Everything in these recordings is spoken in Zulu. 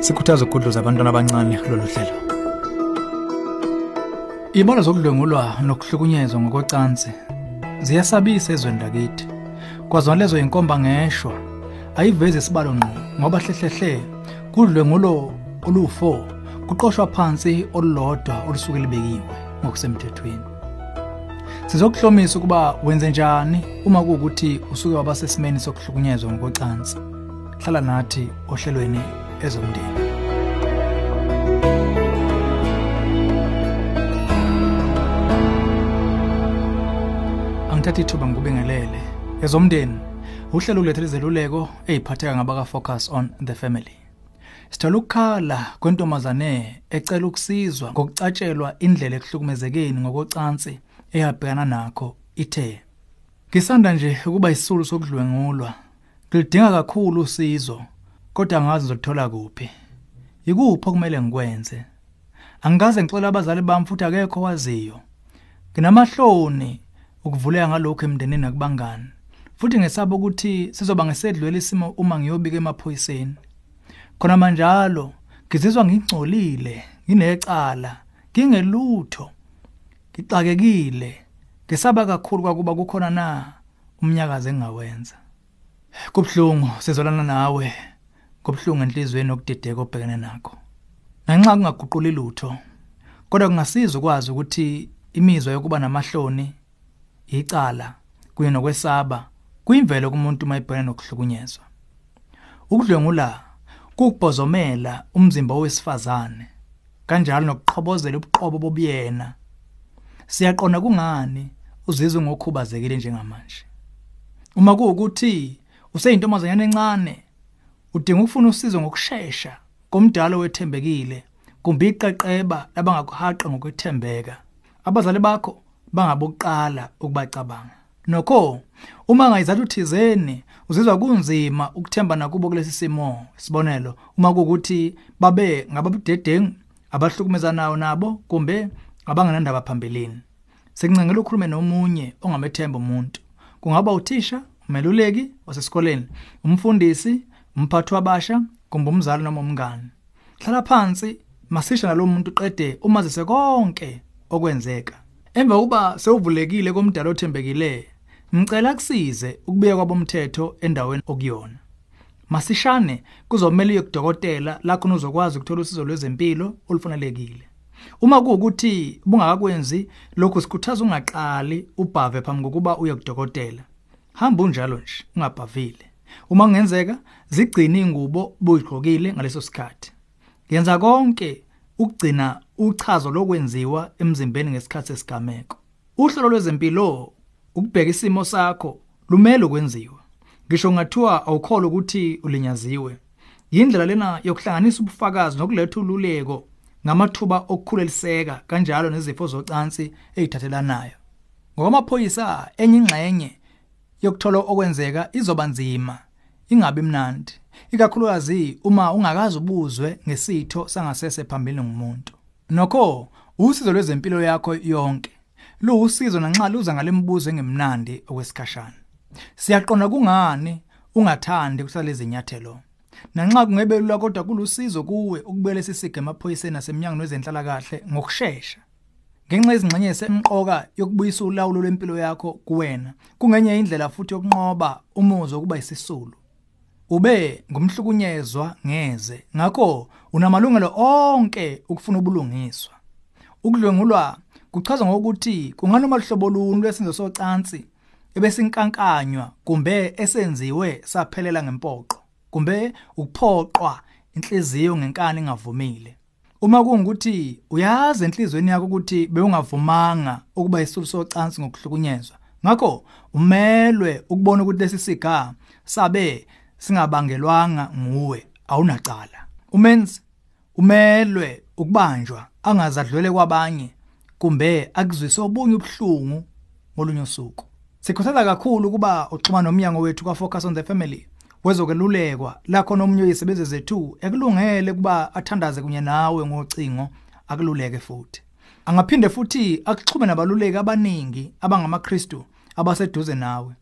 sikhuthaza ukugudluza abantwana abancane kulolu hlelo. Ibona zokudlwengulwa nokuhlukunyezwa ngokocansi ziyasabisa ezweni lakithi. Kwazona lezo inkomba ngeshwa ayivezi isibalo ngqo ngoba hlehlehle kudlwengulo olu4 kuqoshwa phansi olulodwa olusuke libekiwe ngokusemthethweni. Sizokuhlomisa ukuba wenze njani uma kuwukuthi usuke waba sesimeni sokuhlukunyezwa ngokocansi hlala nathi ohlelweni. Ezomndeni. Angithatha ithuba ngikubingelele ezomndeni uhlelo ukulethela izeluleko eziphatheka ngabaka focus on the family. Sithola ukukhala kwentombazane ecela ukusizwa ngokucatshelwa indlela ekuhlukumezekeni ngokocansi eyabhekana nakho ithe ngisanda nje ukuba isisulu sokudlwengulwa. Ngilidinga kakhulu usizo. Kodwa angazi ngizothola kuphi. Ikuphi okumele ngikwenze? Angikaze ngixola abazali bami futhi akekho waziyo nginamahloni ukuvuleka ngalokho emndenini nakubangani futhi ngesaba ukuthi sizoba ngesedlwele isimo uma ngiyobika emaphoyiseni. Khona manjalo ngizizwa ngingcolile nginecala ngingelutho ngixakekile ngesaba kakhulu kwakuba kukhona na umnyakazo engawenza kubhlungu sizolana nawe. Kubhlungu enhlizweni okudideka obhekene nakho. Nanxa kungaguquli lutho kodwa kungasiza ukwazi ukuthi imizwa yokuba namahloni icala kunye nokwesaba kuyimvelo kumuntu mayibhekene nokuhlukunyezwa. Ukudlwengula kubhozomela umzimba wesifazane kanjalo nokuqhobozela ubuqobo bobuyena. Siyaqona kungani uzizwe ngokhubazekile njengamanje? Uma kuwukuthi useyintombazanyana encane udinga ukufuna usizo ngokusheshsha komdalo wethembekile kumbe iqeqeba labangakuhaqa ngokwethembeka. Abazali bakho bangabokuqala ukubacabanga. Nokho uma ngayizathu thizeni uzizwa kunzima ukuthemba nakubo kulesi simo sibonelo uma kuukuthi babe ngababudedengu abahlukumezanayo nabo kumbe abangenandaba phambilini. Sekuncengela ukhulume nomunye ongamethemba umuntu. Kungaba uthisha umeluleki wasesikoleni umfundisi umphathi wabasha kumbe umzali noma umngane. Hlala phansi masisha nalo muntu qede umazise konke okwenzeka. Emva kuba sewuvulekile komdala othembekile ngicela kusize ukubeka kwabomthetho endaweni okuyona. Masishane kuzomela uyekudokotela lakho uzokwazi ukuthola usizo lwezempilo olufanelekile. Uma kuukuthi bungakakwenzi lokhu sikhuthaza ungaqali ubhave phambi kokuba uye kudokotela. Hamba unjalo nje ungabhavile. Uma kungenzeka zigcine ingubo buyigqokile ngaleso sikhathi. Yenza konke ukugcina uchazo lokwenziwa emzimbeni ngesikhathi sesigameko. Uhlolo lwezempilo ukubheka isimo sakho lumele ukwenziwa. Ngisho ngathiwa awukholo ukuthi ulinyaziwe. Yindlela lena yokuhlanganisa ubufakazi nokuletha ululeko ngamathuba okukhuleliseka kanjalo nezifo zocansi ezithathelanayo ngokwamaphoyisa enye ingxenye yokuthola okwenzeka izoba nzima. Ingabi mnandi ikakhulukazi uma ungakazi ubuzwe ngesitho sangasese phambili ngumuntu. Nokho usizo lwezempilo yakho yonke luwusizo nanxa luza ngalembuzo engemnandi okwesikhashana. Siyaqonda kungani ungathandi kusala izinyathelo nanxa kungebelula kodwa kulusizo kuwe ukubuyela sisige emaphoyiseni nasemnyango wezenhlala kahle ngokusheshsha ngenxa yezingxenye esemqoka yokubuyisa ulawulo lwempilo yakho kuwena kungenye indlela futhi yokunqoba umuzwa ukuba isisulu ube ngumhlukunyezwa ngeze ngakho unamalungelo onke ukufuna ubulungiswa. Ukudlwengulwa kuchaza ngokuthi kunganoma hlobo luni lwesenzo socansi ebesinkankanywa kumbe esenziwe saphelela ngempoqo kumbe ukuphoqwa inhliziyo ngenkani engavumile. Uma kungukuthi uyazi enhlizweni yakho ukuthi bewungavumanga ukuba isulu socansi ngokuhlukunyezwa. Ngakho umelwe ukubona ukuthi lesi siga sabe singabangelwanga nguwe awunacala. Umenzi umelwe ukubanjwa angazadlwele kwabanye kumbe akuzwise obunye ubuhlungu ngolunye usuku. Sikhuthaza kakhulu ukuba uxhuma nomnyango wethu kwa Focus on the Family. Wezokelulekwa lakho nomunye uyisebeze zethu ekulungele kuba athandaze kunye nawe ngocingo akululeke futhi. Angaphinde futhi akuxhume nabaluleki abaningi abangamaKristu abaseduze nawe.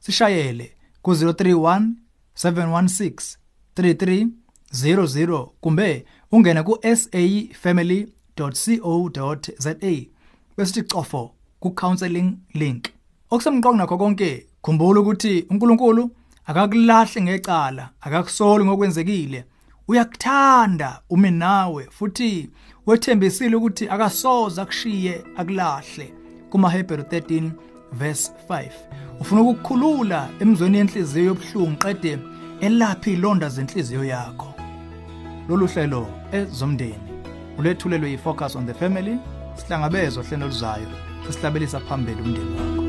Sishayele ku 031 716 33 00 kumbe ungena ku safamily.co.za bese icofo ku counseling link. Okusemqoka nakho konke khumbula ukuthi uNkulunkulu akakulahle ngecala akakusoli ngokwenzekile. Uyakuthanda ume nawe futhi wethembisile ukuthi akasoza akushiye akulahle. kumaHebheru 13 verse 5 ufuna ukukhulula emzweni yenhliziyo yobuhlungu qede elaphi ilonda zenhliziyo yakho? Lolu hlelo ezomndeni ulethulelwe yifocus on the family sihlangabezwa hlelo luzayo sesihlabelisa phambili umndeni wakho.